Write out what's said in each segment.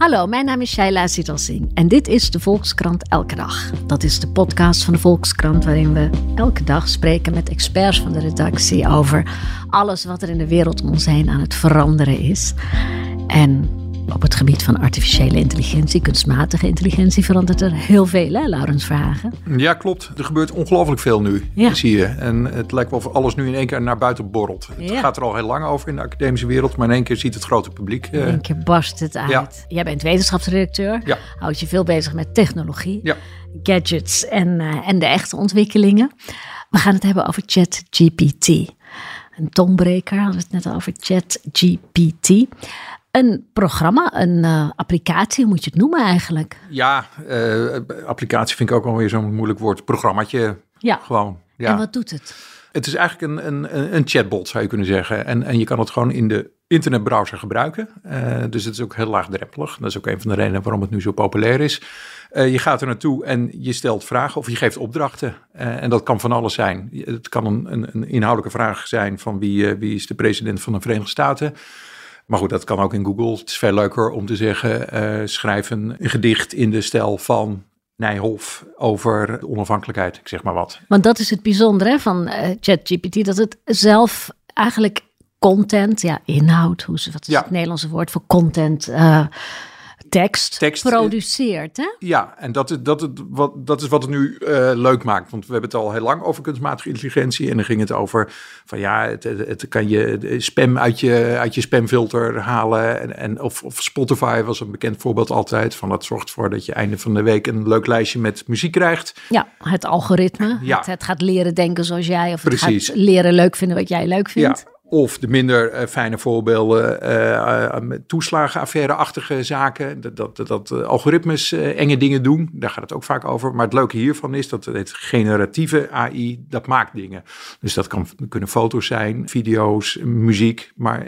Hallo, mijn naam is Shaila Siedelsing en dit is de Volkskrant Elke Dag. Dat is de podcast van de Volkskrant waarin we elke dag spreken met experts van de redactie over alles wat er in de wereld om ons heen aan het veranderen is. En op het gebied van artificiële intelligentie, kunstmatige intelligentie, verandert er heel veel, hè, Laurens Vragen? Ja, klopt. Er gebeurt ongelooflijk veel nu, Ja. zie je. En het lijkt wel of alles nu in één keer naar buiten borrelt. Het Ja. gaat er al heel lang over in de academische wereld, maar in één keer ziet het grote publiek. eh, In één keer barst het uit. Ja. Jij bent wetenschapsredacteur, Ja. houdt je veel bezig met technologie, gadgets en, eh, en de echte ontwikkelingen. We gaan het hebben over ChatGPT. Een tongbreker, hadden we het net over ChatGPT. Een programma, een eh, applicatie, hoe moet je het noemen eigenlijk? ja, eh, applicatie vind ik ook alweer zo'n moeilijk woord. Programmaatje, Ja. gewoon. Ja. En wat doet het? Het is eigenlijk een, een, een- chatbot, zou je kunnen zeggen. En, en je kan het gewoon in de internetbrowser gebruiken. Eh, dus het is ook heel laagdrempelig. Dat is ook een van de redenen waarom het nu zo populair is. Je gaat er naartoe en je stelt vragen of je geeft opdrachten. En dat kan van alles zijn. Het kan een, een, een inhoudelijke vraag zijn van wie, wie is de president van de Verenigde Staten. Maar goed, dat kan ook in Google. Het is veel leuker om te zeggen, eh, schrijf een, gedicht in de stijl van Nijhoff over de onafhankelijkheid. Ik zeg maar wat. Want dat is het bijzondere van eh, ChatGPT, dat het zelf eigenlijk content, ja, inhoud, hoe, ze- wat is Ja. het Nederlandse woord voor content, eh, tekst, Tekst, eh, produceert. Hè? Ja, en dat is, dat, het, wat, dat is wat het nu eh, leuk maakt. Want we hebben het al heel lang over kunstmatige intelligentie. En dan ging het over van ja, het, het, het kan je de spam uit je, uit je spamfilter halen. En, en, of, of Spotify was een bekend voorbeeld altijd. Van dat zorgt ervoor dat je einde van de week een leuk lijstje met muziek krijgt. Ja, het algoritme. Ja. Het, het gaat leren denken zoals jij, of het Precies. gaat leren leuk vinden wat jij leuk vindt. Of de minder eh, fijne voorbeelden, eh, eh, toeslagenaffaire-achtige zaken. Dat, dat, dat algoritmes enge dingen doen. Daar gaat het ook vaak over. Maar het leuke hiervan is dat het generatieve AI, dat maakt dingen. Dus dat kan, kunnen foto's zijn, video's, muziek, maar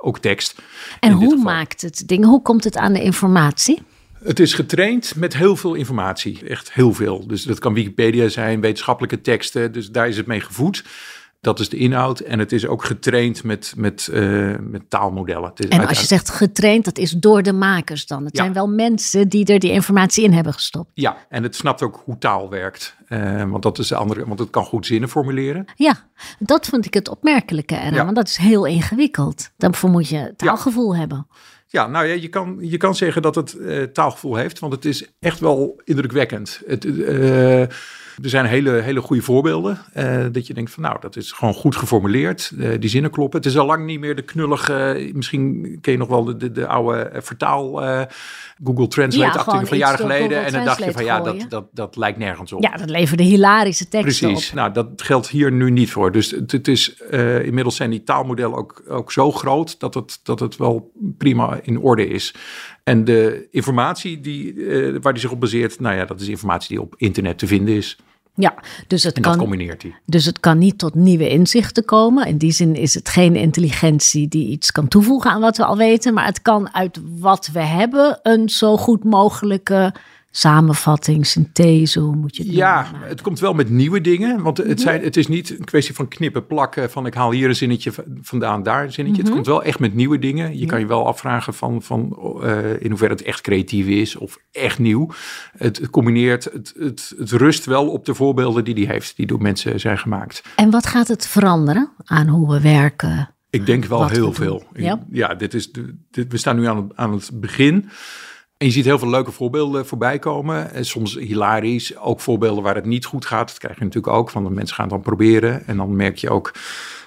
ook tekst. En hoe maakt het dingen? Hoe komt het aan de informatie? Het is getraind met heel veel informatie. Echt heel veel. Dus dat kan Wikipedia zijn, wetenschappelijke teksten. Dus daar is het mee gevoed. Dat is de inhoud. En het is ook getraind met, met, eh, met taalmodellen. Het is En als je zegt getraind, dat is door de makers dan. Het Ja. zijn wel mensen die er die informatie in hebben gestopt. Ja, en het snapt ook hoe taal werkt. Eh, want dat is de andere, want het kan goed zinnen formuleren. Ja, dat vond ik het opmerkelijke eraan, Ja. want dat is heel ingewikkeld. Daarvoor moet je taalgevoel hebben. Ja, nou ja, je kan, je kan zeggen dat het eh, taalgevoel heeft, want het is echt wel indrukwekkend. Het, er zijn hele, hele goede voorbeelden. eh, dat je denkt van nou, dat is gewoon goed geformuleerd. eh, die zinnen kloppen. Het is al lang niet meer de knullige, misschien ken je nog wel de, de, de oude eh, vertaal Google Translate Ja, van jaren geleden. En dan dacht je van ja, dat, dat, dat lijkt nergens op. Ja, dat leverde hilarische teksten Precies. op. Nou, dat geldt hier nu niet voor. Dus het, het is, inmiddels zijn die taalmodellen ook, ook zo groot dat het, dat het wel prima in orde is. En de informatie die, eh, waar die zich op baseert, nou ja, dat is informatie die op internet te vinden is. Ja, dus het, En dat kan, combineert hij. dus het kan niet tot nieuwe inzichten komen. In die zin is het geen intelligentie die iets kan toevoegen aan wat we al weten. Maar het kan uit wat we hebben een zo goed mogelijke samenvatting, synthese, hoe moet je het Ja, maken. het komt wel met nieuwe dingen. Want Mhm. het, zijn, het is niet een kwestie van knippen, plakken. Van ik haal hier een zinnetje vandaan, daar een zinnetje. Mhm. Het komt wel echt met nieuwe dingen. Je kan je wel afvragen van, van eh, in hoeverre het echt creatief is of echt nieuw. Het, het combineert, het, het, het rust wel op de voorbeelden die hij heeft. Die door mensen zijn gemaakt. En wat gaat het veranderen aan hoe we werken? Ik denk wel Wat heel veel. Ja? ja dit is dit, we staan nu aan aan het begin. En je ziet heel veel leuke voorbeelden voorbij komen. En soms hilarisch. Ook voorbeelden waar het niet goed gaat. Dat krijg je natuurlijk ook. Van de mensen gaan het dan proberen. En dan merk je ook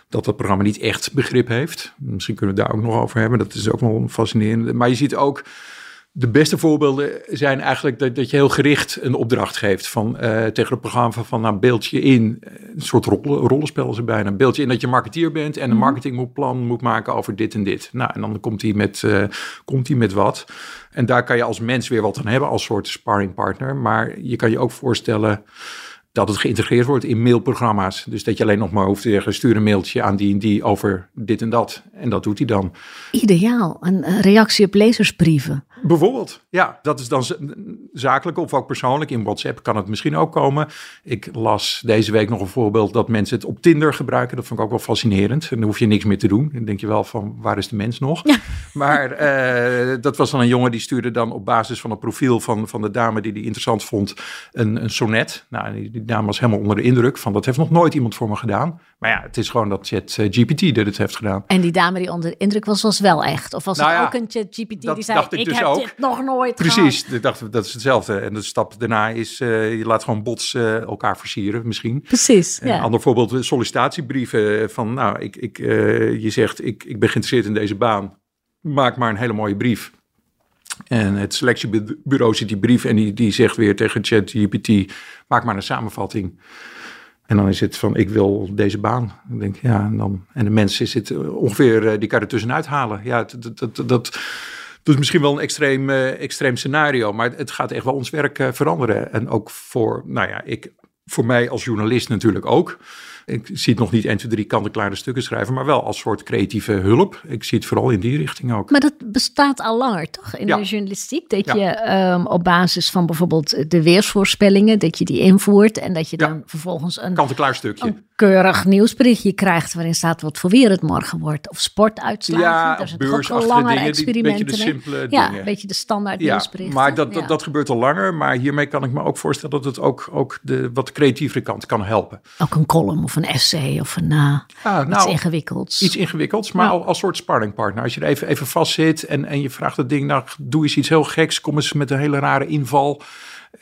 dat dat programma niet echt begrip heeft. Misschien kunnen we het daar ook nog over hebben. Dat is ook wel fascinerend. Maar je ziet ook... De beste voorbeelden zijn eigenlijk dat, dat je heel gericht een opdracht geeft van, eh, tegen het programma van, nou, beeld je in, eh, een soort rollen, rollenspel is het bijna, beeld je in dat je marketeer bent en een marketingplan moet maken over dit en dit. Nou, en dan komt hij met, eh, komt hij met wat. En daar kan je als mens weer wat aan hebben als soort sparringpartner. Maar je kan je ook voorstellen dat het geïntegreerd wordt in mailprogramma's. Dus dat je alleen nog maar hoeft te zeggen, stuur een mailtje aan die en die over dit en dat. En dat doet hij dan. Ideaal, een reactie op lezersbrieven. Bijvoorbeeld, ja, dat is dan zakelijk of ook persoonlijk. In WhatsApp kan het misschien ook komen. Ik las deze week nog een voorbeeld dat mensen het op Tinder gebruiken. Dat vond ik ook wel fascinerend. En dan hoef je niks meer te doen. Dan denk je wel van, waar is de mens nog? Ja. Maar uh, dat was dan een jongen die stuurde dan op basis van het profiel van, van de dame die hij interessant vond, een, een sonnet. Nou, die, die dame was helemaal onder de indruk van, dat heeft nog nooit iemand voor me gedaan. Maar ja, het is gewoon dat chat eh, GPT dat het heeft gedaan. En die dame die onder de indruk was, was wel echt? Of was nou het ook een chat GPT die zei, ik, ik dus heb ook. dit nog nooit Precies, ik dacht, dat is hetzelfde. En de stap daarna is, uh, je laat gewoon bots uh, elkaar versieren misschien. Precies, ja. Een ander voorbeeld, sollicitatiebrieven van, nou, ik, ik, uh, je zegt, ik, ik ben geïnteresseerd in deze baan. Maak maar een hele mooie brief. En het selectiebureau ziet die brief en die, die zegt weer tegen ChatGPT, maak maar een samenvatting. En dan is het van, ik wil deze baan. Denk, ja, en, dan, en de mensen zit ongeveer, die kan er tussenuit halen. Ja, dat, dat, dat, is misschien wel een extreem, uh, extreem scenario, maar het gaat echt wel ons werk veranderen. En ook voor, nou ja, ik, voor mij als journalist natuurlijk ook ik zie het nog niet 1, 2, 3 kant-en-klare stukken schrijven, maar wel als soort creatieve hulp. Ik zie het vooral in die richting ook. Maar dat bestaat al langer, toch? In de journalistiek, dat je um, op basis van bijvoorbeeld de weersvoorspellingen, dat je die invoert en dat je dan vervolgens een kant-en-klaar stukje. keurig nieuwsberichtje krijgt waarin staat wat voor weer het morgen wordt. Of sportuitslagen. Ja, Daar ook al langer dingen, experimenten. beetje de simpele ja, dingen. een beetje de standaard ja, nieuwsberichten. Maar dat, dat, dat, gebeurt al langer. Maar hiermee kan ik me ook voorstellen dat het ook, ook de wat creatievere kant kan helpen. Ook een column of een essay of een uh, nou, iets ingewikkelds. Iets ingewikkelds, maar als soort sparringpartner. Als je er even, even vast zit en, en je vraagt het ding, nou doe eens iets heel geks, kom eens met een hele rare inval.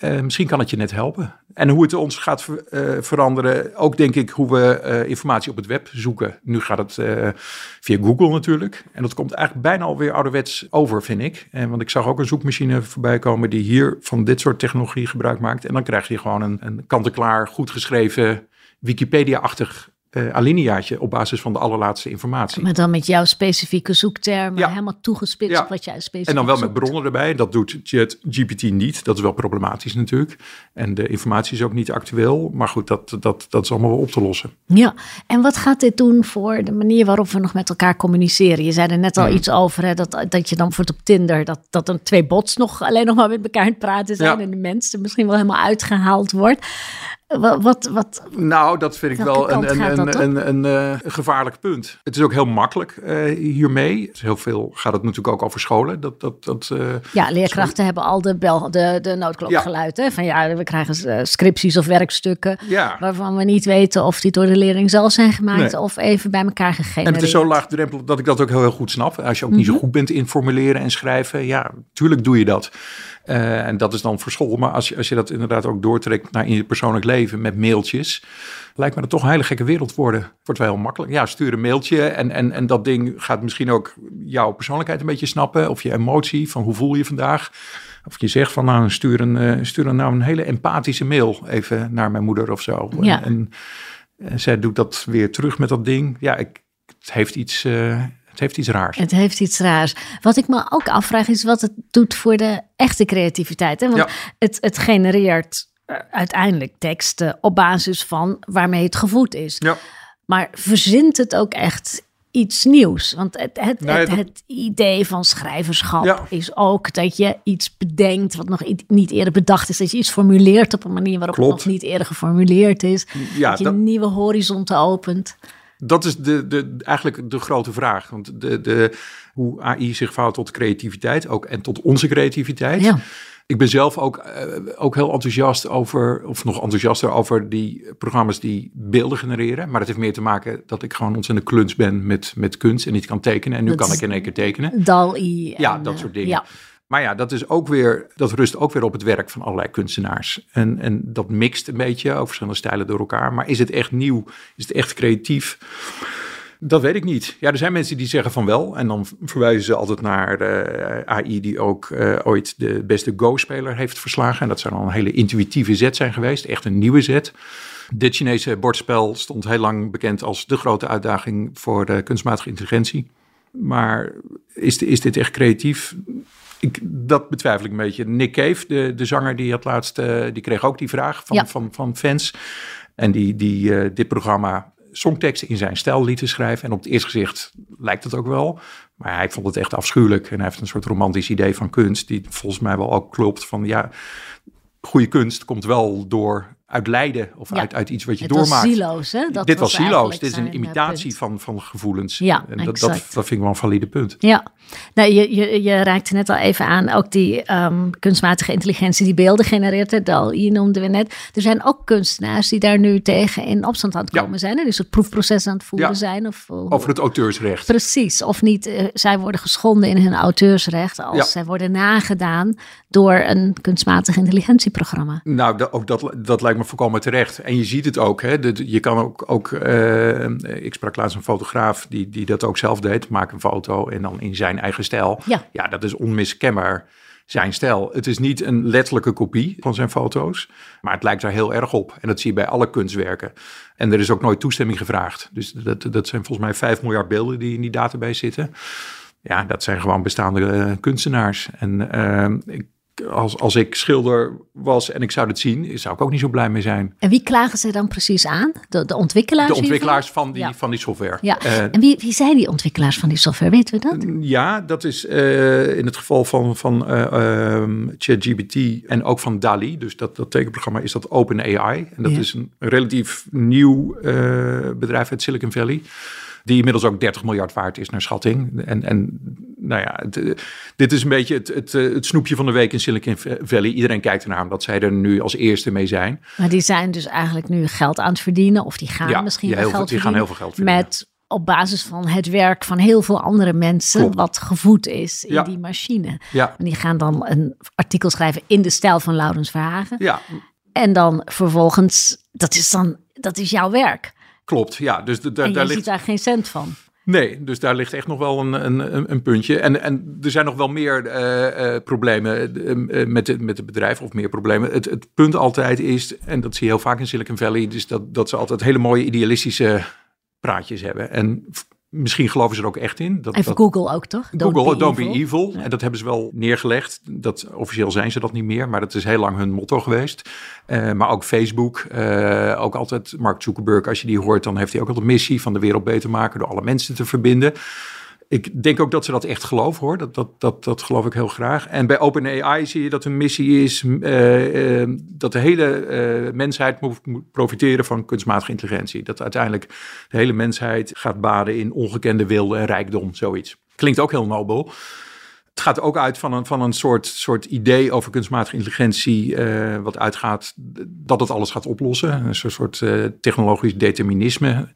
Uh, misschien kan het je net helpen. En hoe het ons gaat ver, uh, veranderen, ook denk ik hoe we uh, informatie op het web zoeken. Nu gaat het via Google natuurlijk. En dat komt eigenlijk bijna alweer ouderwets over, vind ik. En, want ik zag ook een zoekmachine voorbij komen die hier van dit soort technologie gebruik maakt. En dan krijg je gewoon een, een kant-en-klaar, goed geschreven Wikipedia-achtig uh, alineaatje op basis van de allerlaatste informatie. Maar dan met jouw specifieke zoektermen ja. helemaal toegespitst ja. op wat jij specifiek En dan wel zoekt. met bronnen erbij. Dat doet GPT niet. Dat is wel problematisch natuurlijk. En de informatie is ook niet actueel. Maar goed, dat, dat, dat is allemaal wel op te lossen. Ja, en wat gaat dit doen voor de manier waarop we nog met elkaar communiceren? Je zei er net al hmm. iets over, hè, dat, dat je dan voor op Tinder, dat, dat er twee bots nog alleen nog maar met elkaar aan het praten zijn. En de mensen misschien wel helemaal uitgehaald wordt. Wat, wat, wat, nou, dat vind ik wel een, een, een, een, een uh, gevaarlijk punt. Het is ook heel makkelijk uh, hiermee. Heel veel gaat het natuurlijk ook over scholen. Dat, dat, dat, uh, ja, leerkrachten school... hebben al de, bel, de, de noodklok ja. Hè? Van ja, we krijgen scripties of werkstukken ja. waarvan we niet weten of die door de leerling zelf zijn gemaakt nee. of even bij elkaar gegenereerd. En het is zo laagdrempelig dat ik dat ook heel, heel goed snap. Als je ook mm -hmm. niet zo goed bent in formuleren en schrijven, ja, tuurlijk doe je dat. Uh, en dat is dan voor school. Maar als je, als je dat inderdaad ook doortrekt naar in je persoonlijk leven met mailtjes, lijkt me dat toch een hele gekke wereld worden. Wordt wel heel makkelijk. Ja, stuur een mailtje en, en, en dat ding gaat misschien ook jouw persoonlijkheid een beetje snappen. Of je emotie van hoe voel je vandaag. Of je zegt van nou stuur een, uh, stuur een, nou een hele empathische mail even naar mijn moeder of zo. Ja. En, en, en zij doet dat weer terug met dat ding. Ja, ik, het heeft iets... Uh, het heeft iets raars. Het heeft iets raars. Wat ik me ook afvraag is wat het doet voor de echte creativiteit. Hè? Want ja. het, het genereert uiteindelijk teksten op basis van waarmee het gevoed is. Ja. Maar verzint het ook echt iets nieuws? Want het, het, nee, het, het idee van schrijverschap ja. is ook dat je iets bedenkt wat nog niet eerder bedacht is. Dat je iets formuleert op een manier waarop Klopt. het nog niet eerder geformuleerd is. Ja, dat je dat... nieuwe horizonten opent. Dat is de, de, eigenlijk de grote vraag. Want de, de, hoe AI zich vouwt tot creativiteit ook en tot onze creativiteit. Ja. Ik ben zelf ook, uh, ook heel enthousiast over, of nog enthousiaster over die programma's die beelden genereren. Maar dat heeft meer te maken dat ik gewoon ontzettend kluns ben met, met kunst en niet kan tekenen. En nu dat kan ik in één keer tekenen. DAL-I. Ja, dat soort dingen. Ja. Maar ja, dat, is ook weer, dat rust ook weer op het werk van allerlei kunstenaars. En, en dat mixt een beetje over verschillende stijlen door elkaar. Maar is het echt nieuw? Is het echt creatief? Dat weet ik niet. Ja, er zijn mensen die zeggen van wel. En dan verwijzen ze altijd naar de AI die ook uh, ooit de beste Go-speler heeft verslagen. En dat zou dan een hele intuïtieve zet zijn geweest. Echt een nieuwe zet. Dit Chinese bordspel stond heel lang bekend als de grote uitdaging voor de kunstmatige intelligentie. Maar is, is dit echt creatief? Ik, dat betwijfel ik een beetje. Nick Cave, de, de zanger, die had laatst, uh, die kreeg ook die vraag van, Ja. van, van fans. En die, die uh, dit programma songteksten in zijn stijl liet schrijven. En op het eerste gezicht lijkt het ook wel. Maar hij vond het echt afschuwelijk. En hij heeft een soort romantisch idee van kunst. Die volgens mij wel ook klopt. Van ja, goede kunst komt wel door uit lijden. Of Ja. uit, uit iets wat je Het doormaakt. was zieloos, hè? Dat Dit was zieloos. Dit is een eh, imitatie punt. van, van gevoelens. Ja, en dat, dat, exact. dat vind ik wel een valide punt. Ja, nou, je, je, je raakte net al even aan, ook die ehm, kunstmatige intelligentie die beelden genereert. hè, Dal, je noemde we net. Er zijn ook kunstenaars die daar nu tegen in opstand aan het Ja. komen zijn. En dus het proefproces aan het voeren Ja. zijn. Of, Over het auteursrecht. Precies, of niet. eh, zij worden geschonden in hun auteursrecht als zij worden nagedaan door een kunstmatig intelligentieprogramma. Nou, dat, ook dat, dat lijkt me volkomen terecht. En je ziet het ook. Hè? De- je kan ook, ook eh, ik sprak laatst een fotograaf die, die dat ook zelf deed. Maak een foto en dan in zijn eigen stijl. Ja. ja, dat is onmiskenbaar zijn stijl. Het is niet een letterlijke kopie van zijn foto's, maar het lijkt er heel erg op. En dat zie je bij alle kunstwerken. En er is ook nooit toestemming gevraagd. Dus dat, dat zijn volgens mij 5 miljard beelden die in die database zitten. Ja, dat zijn gewoon bestaande eh, kunstenaars. En eh, ik, als, als ik schilder was en ik zou het zien, zou ik ook niet zo blij mee zijn. En wie klagen ze dan precies aan? De, de ontwikkelaars? De hiervan? ontwikkelaars van die, Ja. van die software. Ja, Eh, en wie, wie zijn die ontwikkelaars van die software? Weten we dat? Ja, dat is eh, in het geval van, van eh, ehm, ChatGPT en ook van DALI. Dus dat, dat tekenprogramma is dat OpenAI. En dat Ja. is een relatief nieuw bedrijf uit Silicon Valley. Die inmiddels ook 30 miljard waard is naar schatting. En, en nou ja, het, eh, dit is een beetje het, het, eh, het snoepje van de week in Silicon Valley. Iedereen kijkt ernaar omdat zij er nu als eerste mee zijn. Maar die zijn dus eigenlijk nu geld aan het verdienen. Of die gaan Ja, misschien heel veel- geld die gaan heel veel geld verdienen. Met op basis van het werk van heel veel andere mensen. Klopt. Wat gevoed is in Ja. die machine. Ja, En die gaan dan een artikel schrijven in de stijl van Laurens Verhagen. ja En dan vervolgens, dat is dan, dat is jouw werk. Klopt. Ja, dus de- daar, en daar je ligt ziet daar geen cent van. Nee, dus daar ligt echt nog wel een, een, een- puntje. En, en er zijn nog wel meer eh, eh, problemen eh, met, het, met het bedrijf, of meer problemen. Het, het punt altijd is, en dat zie je heel vaak in Silicon Valley, dus dat, dat ze altijd hele mooie idealistische praatjes hebben. En misschien geloven ze er ook echt in. Dat, Even dat, Google ook toch? Google, don't be evil. Ja. En dat hebben ze wel neergelegd. Dat, officieel zijn ze dat niet meer, maar dat is heel lang hun motto geweest. Eh, maar ook Facebook, eh, ook altijd Mark Zuckerberg, als je die hoort, dan heeft hij ook altijd missie van de wereld beter maken door alle mensen te verbinden. Ik denk ook dat ze dat echt geloven hoor. Dat, dat, dat, dat geloof ik heel graag. En bij OpenAI zie je dat hun missie is eh, eh, dat de hele eh, mensheid moet, profiteren van kunstmatige intelligentie. Dat uiteindelijk de hele mensheid gaat baden in ongekende wilde en rijkdom, zoiets. Klinkt ook heel nobel. Het gaat ook uit van een, van een soort, soort idee over kunstmatige intelligentie, eh, wat uitgaat dat het alles gaat oplossen. Een soort, soort eh, technologisch determinisme.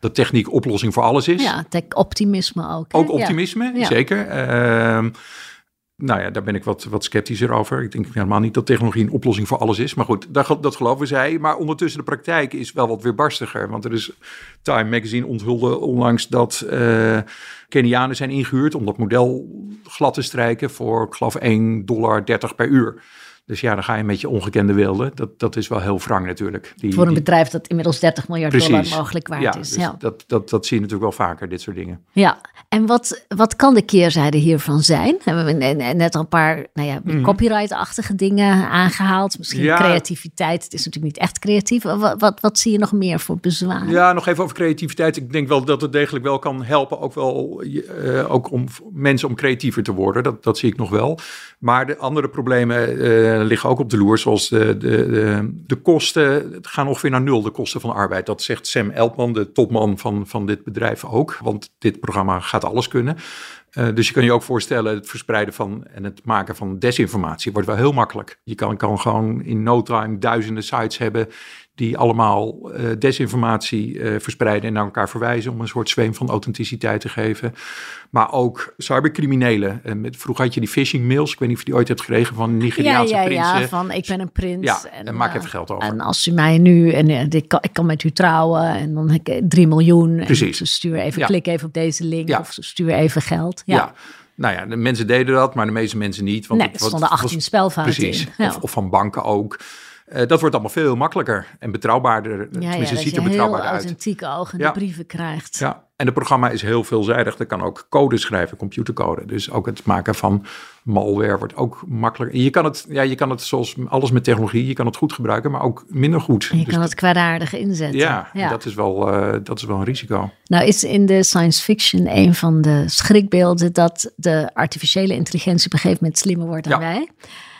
Dat techniek oplossing voor alles is. Ja, tech optimisme ook. hè? Ook optimisme, Ja. zeker. Ehm, nou ja, daar ben ik wat, wat sceptischer over. Ik denk helemaal niet dat technologie een oplossing voor alles is. Maar goed, dat, ge- dat geloven zij. Maar ondertussen de praktijk is wel wat weerbarstiger. Want er is Time Magazine onthulde onlangs dat eh Kenianen zijn ingehuurd om dat model glad te strijken voor, ik geloof, 1,30 dollar per uur. Dus ja, dan ga je met je ongekende wilde. Dat, dat is wel heel wrang natuurlijk. Die, Voor een die- bedrijf dat inmiddels 30 miljard Precies. dollar mogelijk waard ja, is. dus ja. Dat, dat, dat zie je natuurlijk wel vaker, dit soort dingen. Ja, en wat, wat kan de keerzijde hiervan zijn? Hebben we ne- ne- net al een paar nou ja, copyright-achtige dingen aangehaald. Misschien Mhm. Ja. creativiteit. Het is natuurlijk niet echt creatief. Wat, wat, wat zie je nog meer voor bezwaren? Ja, nog even over creativiteit. Ik denk wel dat het degelijk wel kan helpen, ook wel eh, ook om mensen om creatiever te worden. Dat, dat zie ik nog wel. Maar de andere problemen eh, liggen ook op de loer, zoals de, de, de, de kosten gaan ongeveer naar nul, de kosten van arbeid. Dat zegt Sam Eltman, de topman van, van dit bedrijf ook. Want dit programma gaat alles kunnen. Eh, dus je kan je ook voorstellen, het verspreiden van en het maken van desinformatie wordt wel heel makkelijk. Je kan, kan gewoon in no time duizenden sites hebben die allemaal eh, desinformatie eh, verspreiden en naar elkaar verwijzen om een soort zweem van authenticiteit te geven. Maar ook cybercriminelen. En met, vroeger had je die phishing mails, ik weet niet of je die ooit hebt gekregen van ja, Nigeriaanse ja, prinsen. ja, van ik ben een prins. Ja, en maak eh, even geld over. En als u mij nu, en eh, ik, kan, ik kan met u trouwen en dan heb ik 3 miljoen. En Precies. ze stuur even, Ja. klik even op deze link Ja. of stuur even geld. Ja, Ja. Nou ja, de mensen deden dat, maar de meeste mensen niet. Want nee, het er stonden het 18 was- spelfouten Precies. in. Ja. Of, of van banken ook. Eh, dat wordt allemaal veel makkelijker en betrouwbaarder. ja, ziet er betrouwbaarder uit. authentieke ogen Ja. de brieven krijgt. Ja, En het programma is heel veelzijdig. Er kan ook code schrijven, computercode. Dus ook het maken van malware wordt ook makkelijker. Je kan het, ja, je kan het zoals alles met technologie, je kan het goed gebruiken, maar ook minder goed. En je Dus kan het kwaadaardig inzetten. ja, Dat, is wel, eh, dat is wel een risico. Nou is in de science fiction een van de schrikbeelden dat de artificiële intelligentie op een gegeven moment slimmer wordt dan Ja. wij.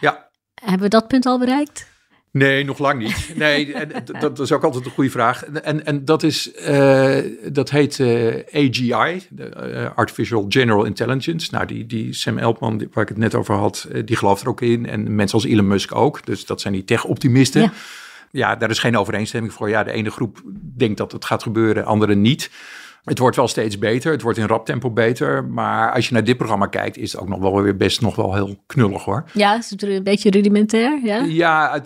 Ja, Hebben we dat punt al bereikt? Nee, nog lang niet. Nee, en dat is ook altijd een goede vraag. En, en dat, is, eh, dat heet eh, AGI, de, eh, Artificial General Intelligence. Nou, die, die Sam Altman, die- waar ik het net over had, die gelooft er ook in. En mensen als Elon Musk ook. Dus dat zijn die tech-optimisten. Ja. Ja. daar is geen overeenstemming voor. Ja, de ene groep denkt dat het gaat gebeuren, andere niet. Het wordt wel steeds beter. Het wordt in rap tempo beter. Maar als je naar dit programma kijkt, is het ook nog wel weer best nog wel heel knullig hoor. Ja, is het een beetje rudimentair? Ja? Ja,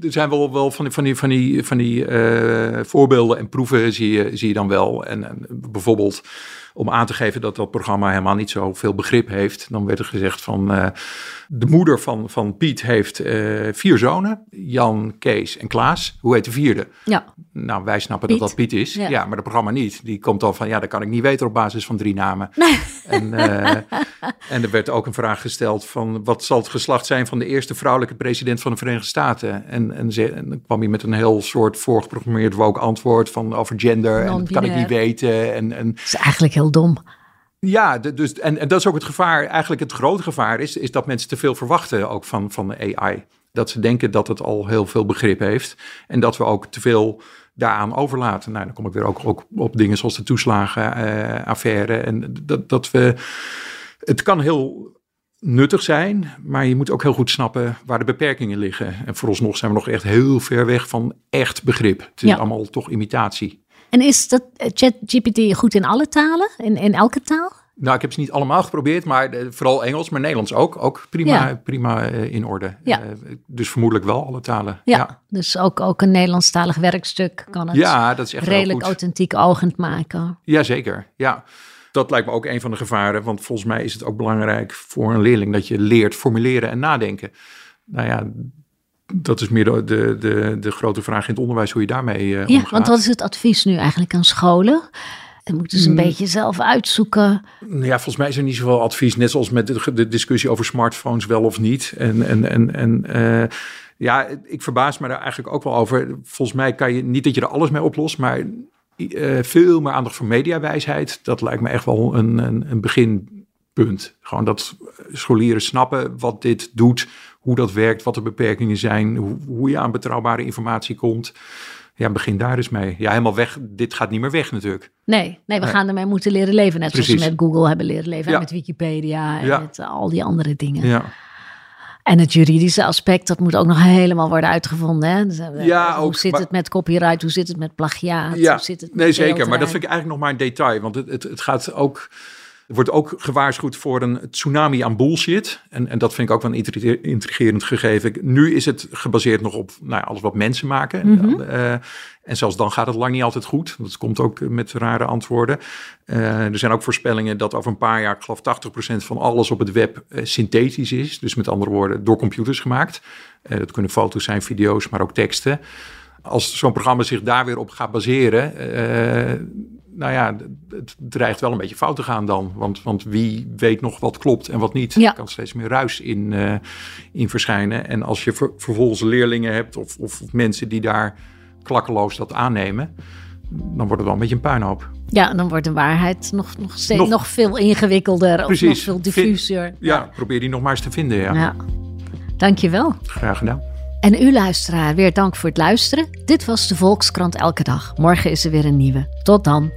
er zijn wel, wel van die, van die, van die, van die eh, voorbeelden en proeven zie je, zie je dan wel. En, en bijvoorbeeld om aan te geven dat dat programma helemaal niet zoveel begrip heeft. Dan werd er gezegd van eh, de moeder van, van Piet heeft eh, vier zonen. Jan, Kees en Klaas. Hoe heet de vierde? Ja. Nou, wij snappen Piet. dat dat Piet is. Ja. Ja. maar het programma niet. Die komt dan van, ja, dat kan ik niet weten op basis van drie namen. En, eh, en er werd ook een vraag gesteld van, wat zal het geslacht zijn van de eerste vrouwelijke president van de Verenigde Staten? En, en, ze, en dan kwam hij met een heel soort voorgeprogrammeerd woke antwoord van over gender. En dat kan ik niet weten. En, en is eigenlijk heel dom. ja, dus, en, en dat is ook het gevaar. Eigenlijk het grote gevaar is, is dat mensen te veel verwachten ook van, van de AI. Dat ze denken dat het al heel veel begrip heeft. En dat we ook te veel daaraan overlaten. Nou, dan kom ik weer ook, ook op dingen zoals de toeslagenaffaire. en dat, dat we. Het kan heel nuttig zijn, maar je moet ook heel goed snappen waar de beperkingen liggen. En vooralsnog zijn we nog echt heel ver weg van echt begrip. Het is Ja. allemaal toch imitatie. En is dat eh, ChatGPT goed in alle talen? In, in elke taal? Nou, ik heb ze niet allemaal geprobeerd, maar eh, vooral Engels, maar Nederlands ook. Ook prima, Ja. prima eh, in orde. Ja. Dus vermoedelijk wel alle talen. Ja. ja. Dus ook, ook een Nederlandstalig werkstuk kan het Ja, dat is echt redelijk authentiek ogend maken. Jazeker, ja. Dat lijkt me ook een van de gevaren, want volgens mij is het ook belangrijk voor een leerling dat je leert formuleren en nadenken. Nou ja, dat is meer de, de, de, de grote vraag in het onderwijs, hoe je daarmee eh Ja, omgaat. want wat is het advies nu eigenlijk aan scholen? En moeten ze een Hmm. beetje zelf uitzoeken. Ja, volgens mij is er niet zoveel advies. Net zoals met de, de discussie over smartphones wel of niet. En, en, en, en eh, ja, ik verbaas me daar eigenlijk ook wel over. Volgens mij kan je niet dat je er alles mee oplost, maar eh, veel meer aandacht voor mediawijsheid. Dat lijkt me echt wel een, een, een beginpunt. Gewoon dat scholieren snappen wat dit doet, hoe dat werkt, wat de beperkingen zijn, hoe, hoe je aan betrouwbare informatie komt. Ja, begin daar eens mee. Ja, helemaal weg. Dit gaat niet meer weg natuurlijk. Nee, nee we Nee. gaan ermee moeten leren leven. Net zoals we met Google hebben leren leven. En met Wikipedia en Ja. met al die andere dingen. Ja. En het juridische aspect, dat moet ook nog helemaal worden uitgevonden. Hè? Dus, eh, Ja, hoe ook, zit maar- het met copyright? Hoe zit het met plagiaat? Ja, hoe zit het met nee zeker. Maar dat vind ik eigenlijk nog maar een detail. Want het, het, het gaat ook. Er wordt ook gewaarschuwd voor een tsunami aan bullshit. En, en dat vind ik ook wel een intriger- intrigerend gegeven. Nu is het gebaseerd nog op nou alles wat mensen maken. Mhm. Eh, en zelfs dan gaat het lang niet altijd goed. Dat komt ook met rare antwoorden. Eh, er zijn ook voorspellingen dat over een paar jaar, ik geloof 80% van alles op het web eh, synthetisch is. Dus met andere woorden, door computers gemaakt. Dat kunnen foto's zijn, video's, maar ook teksten als zo'n programma zich daar weer op gaat baseren, nou ja, het dreigt wel een beetje fout te gaan dan. Want, want wie weet nog wat klopt en wat niet. Ja. Er kan steeds meer ruis in, eh, in verschijnen. En als je ver- vervolgens leerlingen hebt of, of mensen die daar klakkeloos dat aannemen, dan wordt het wel een beetje een puinhoop. Ja, dan wordt de waarheid nog, nog, steeds, nog, Nog- veel ingewikkelder. Of nog Precies. veel diffuser. Ja, probeer die nog maar eens te vinden. Ja. ja. Dankjewel. Graag gedaan. En u luisteraar, weer dank voor het luisteren. Dit was de Volkskrant Elke Dag. Morgen is er weer een nieuwe. Tot dan.